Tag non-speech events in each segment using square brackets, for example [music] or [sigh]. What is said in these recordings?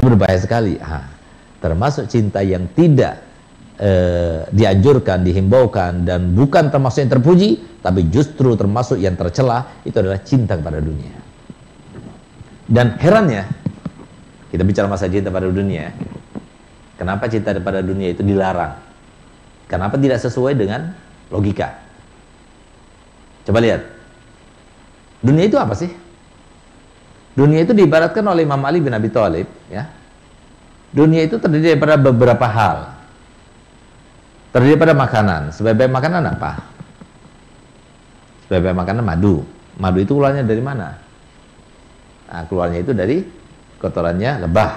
Ini berbahaya sekali. Ha, termasuk cinta yang tidak eh, dianjurkan, dihimbaukan dan bukan termasuk yang terpuji, tapi justru termasuk yang tercela itu adalah cinta kepada dunia. Dan herannya, kita bicara masa cinta pada dunia, kenapa cinta pada dunia itu dilarang? Kenapa tidak sesuai dengan logika? Coba lihat. Dunia itu apa sih? Dunia itu diibaratkan oleh Imam Ali bin Abi Thalib, ya. Dunia itu terdiri daripada beberapa hal. Terdiri pada makanan. Sebaik-baik makanan apa? Sebaik-baik makanan madu. Madu itu keluarnya dari mana? Nah, keluarnya itu dari kotorannya lebah.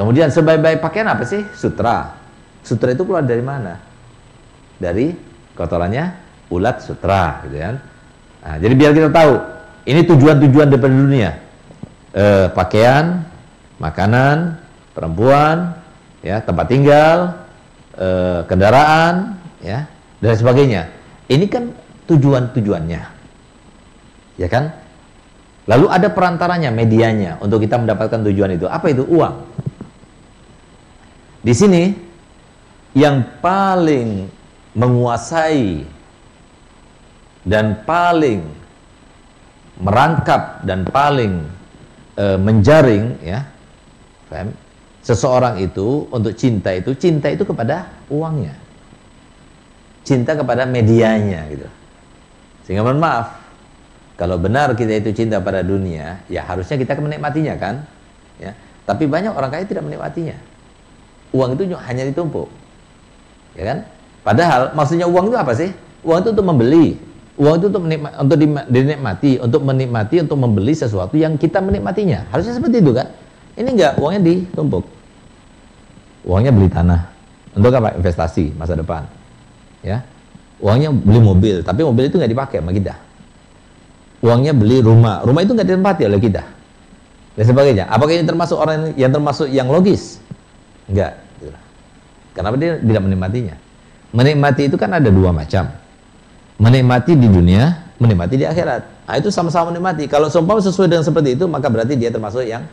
Kemudian sebaik-baik pakaian apa sih? Sutra. Sutra itu keluar dari mana? Dari kotorannya ulat sutra, gitu kan? Nah, jadi biar kita tahu, ini tujuan-tujuan daripada dunia. Eh, pakaian, makanan, perempuan, ya tempat tinggal, eh, kendaraan, ya dan sebagainya. Ini kan tujuan-tujuannya, ya kan? Lalu ada perantaranya, medianya untuk kita mendapatkan tujuan itu. Apa itu uang? Di sini yang paling menguasai dan paling merangkap dan paling e, menjaring ya seseorang itu untuk cinta itu cinta itu kepada uangnya. Cinta kepada medianya gitu. Sehingga mohon maaf kalau benar kita itu cinta pada dunia ya harusnya kita menikmatinya kan? Ya tapi banyak orang kaya tidak menikmatinya. Uang itu hanya ditumpuk. Ya kan? Padahal maksudnya uang itu apa sih? Uang itu untuk membeli uang itu untuk menikmati, untuk dinikmati untuk menikmati untuk membeli sesuatu yang kita menikmatinya harusnya seperti itu kan ini enggak, uangnya ditumpuk. Uangnya beli tanah. Untuk apa? Investasi masa depan. Ya. Uangnya beli mobil, tapi mobil itu nggak dipakai sama kita. Uangnya beli rumah, rumah itu nggak ditempati oleh kita. Dan sebagainya. Apakah ini termasuk orang yang termasuk yang logis? Enggak. Kenapa dia tidak menikmatinya? Menikmati itu kan ada dua macam. Menikmati di dunia, menikmati di akhirat. Nah, itu sama-sama menikmati. Kalau seumpama sesuai dengan seperti itu, maka berarti dia termasuk yang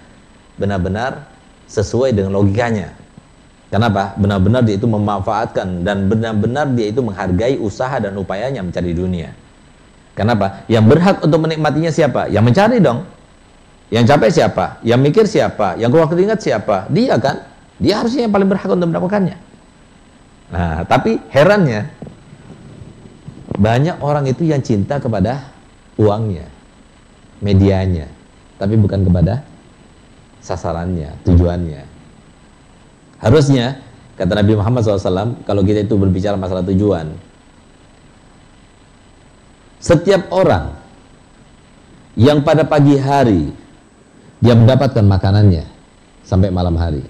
benar-benar sesuai dengan logikanya. Kenapa? Benar-benar dia itu memanfaatkan dan benar-benar dia itu menghargai usaha dan upayanya mencari dunia. Kenapa? Yang berhak untuk menikmatinya siapa? Yang mencari dong. Yang capek siapa? Yang mikir siapa? Yang keluar keringat siapa? Dia kan? Dia harusnya yang paling berhak untuk mendapatkannya. Nah, tapi herannya banyak orang itu yang cinta kepada uangnya, medianya, tapi bukan kepada sasarannya, tujuannya. Harusnya, kata Nabi Muhammad SAW, kalau kita itu berbicara masalah tujuan, setiap orang yang pada pagi hari dia mendapatkan makanannya sampai malam hari,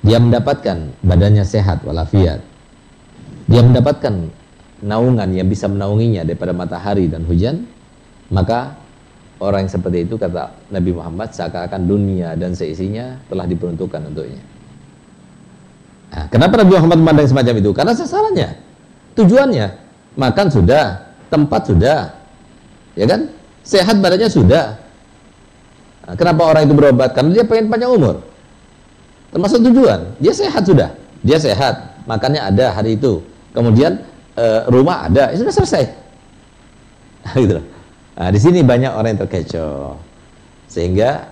dia mendapatkan badannya sehat walafiat, dia mendapatkan naungan yang bisa menaunginya daripada matahari dan hujan, maka orang yang seperti itu kata Nabi Muhammad seakan-akan dunia dan seisinya telah diperuntukkan untuknya. Nah, kenapa Nabi Muhammad memandang semacam itu? Karena sasarannya, tujuannya, makan sudah, tempat sudah, ya kan? Sehat badannya sudah. Nah, kenapa orang itu berobat? Karena dia pengen panjang umur. Termasuk tujuan, dia sehat sudah, dia sehat, makannya ada hari itu. Kemudian e, rumah ada, ya sudah selesai. [laughs] gitu Nah, di sini banyak orang yang terkecoh. Sehingga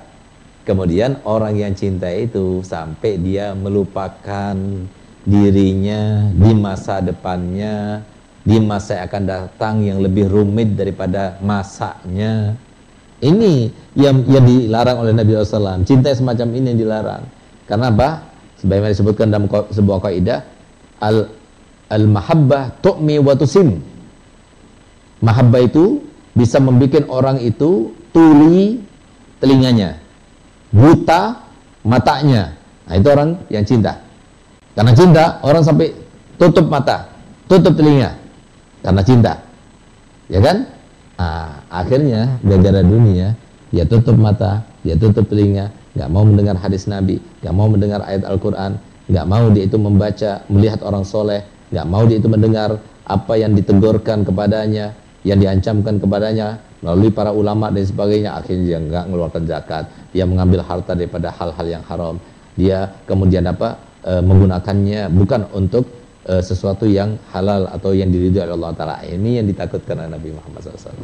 kemudian orang yang cinta itu sampai dia melupakan dirinya di masa depannya, di masa yang akan datang yang lebih rumit daripada masanya. Ini yang yang dilarang oleh Nabi SAW. Cinta semacam ini yang dilarang. Karena apa? Sebagaimana disebutkan dalam sebuah kaidah, al al mahabbah tu'mi wa tusim. Mahabbah itu bisa membuat orang itu tuli telinganya, buta matanya. Nah, itu orang yang cinta. Karena cinta, orang sampai tutup mata, tutup telinga. Karena cinta. Ya kan? Nah, akhirnya gara-gara dunia, dia tutup mata, dia tutup telinga, nggak mau mendengar hadis Nabi, nggak mau mendengar ayat Al-Quran, nggak mau dia itu membaca, melihat orang soleh, nggak mau dia itu mendengar apa yang ditegurkan kepadanya, yang diancamkan kepadanya melalui para ulama dan sebagainya akhirnya dia nggak mengeluarkan zakat dia mengambil harta daripada hal-hal yang haram dia kemudian apa e, menggunakannya bukan untuk e, sesuatu yang halal atau yang diridhoi oleh Allah Taala ini yang ditakutkan oleh Nabi Muhammad SAW.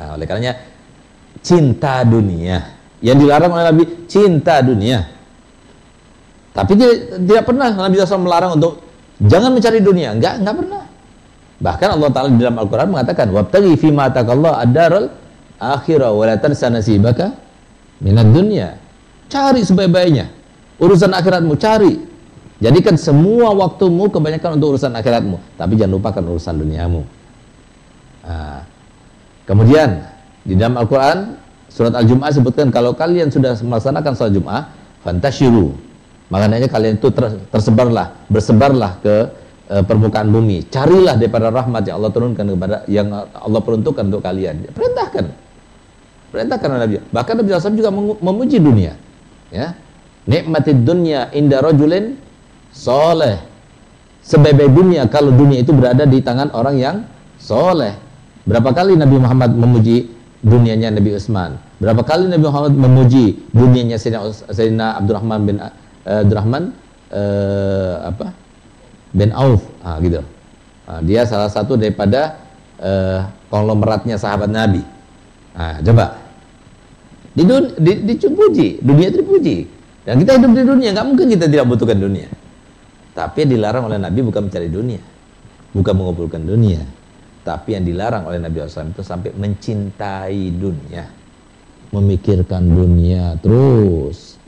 Nah, oleh karenanya cinta dunia yang dilarang oleh Nabi cinta dunia. Tapi dia tidak pernah Nabi SAW melarang untuk jangan mencari dunia, enggak, enggak pernah. Bahkan Allah Taala di dalam Al-Qur'an mengatakan wabtaghi fi ma atakallah ad-daral akhirah wa la tansa nasibaka minad dunya. Cari sebaik-baiknya. Urusan akhiratmu cari. Jadikan semua waktumu kebanyakan untuk urusan akhiratmu, tapi jangan lupakan urusan duniamu. Nah, kemudian di dalam Al-Qur'an surat Al-Jumu'ah sebutkan kalau kalian sudah melaksanakan sholat Jum'ah, fantasyiru. Makanya kalian itu tersebarlah, bersebarlah ke e, permukaan bumi. Carilah daripada rahmat yang Allah turunkan kepada yang Allah peruntukkan untuk kalian. Perintahkan. Perintahkan Nabi. Bahkan Nabi SAW juga memuji dunia. Ya. Nikmatid dunia inda rajulin soleh. Sebaik dunia kalau dunia itu berada di tangan orang yang soleh. Berapa kali Nabi Muhammad memuji dunianya Nabi Utsman? Berapa kali Nabi Muhammad memuji dunianya Sayyidina, Sayyidina Abdurrahman bin uh, Abdurrahman uh, apa? bin Auf, ah, gitu. Nah, dia salah satu daripada uh, konglomeratnya sahabat Nabi. Nah, coba di, dun, di, dipuji, dunia itu dipuji. Dan kita hidup di dunia, nggak mungkin kita tidak butuhkan dunia. Tapi yang dilarang oleh Nabi bukan mencari dunia, bukan mengumpulkan dunia. Tapi yang dilarang oleh Nabi SAW itu sampai mencintai dunia, memikirkan dunia terus,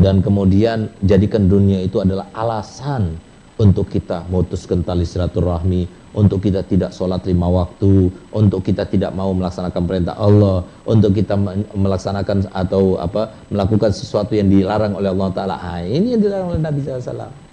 dan kemudian jadikan dunia itu adalah alasan untuk kita memutuskan tali silaturahmi, untuk kita tidak sholat lima waktu, untuk kita tidak mau melaksanakan perintah Allah, untuk kita melaksanakan atau apa melakukan sesuatu yang dilarang oleh Allah Taala. Ah, ini yang dilarang oleh Nabi SAW.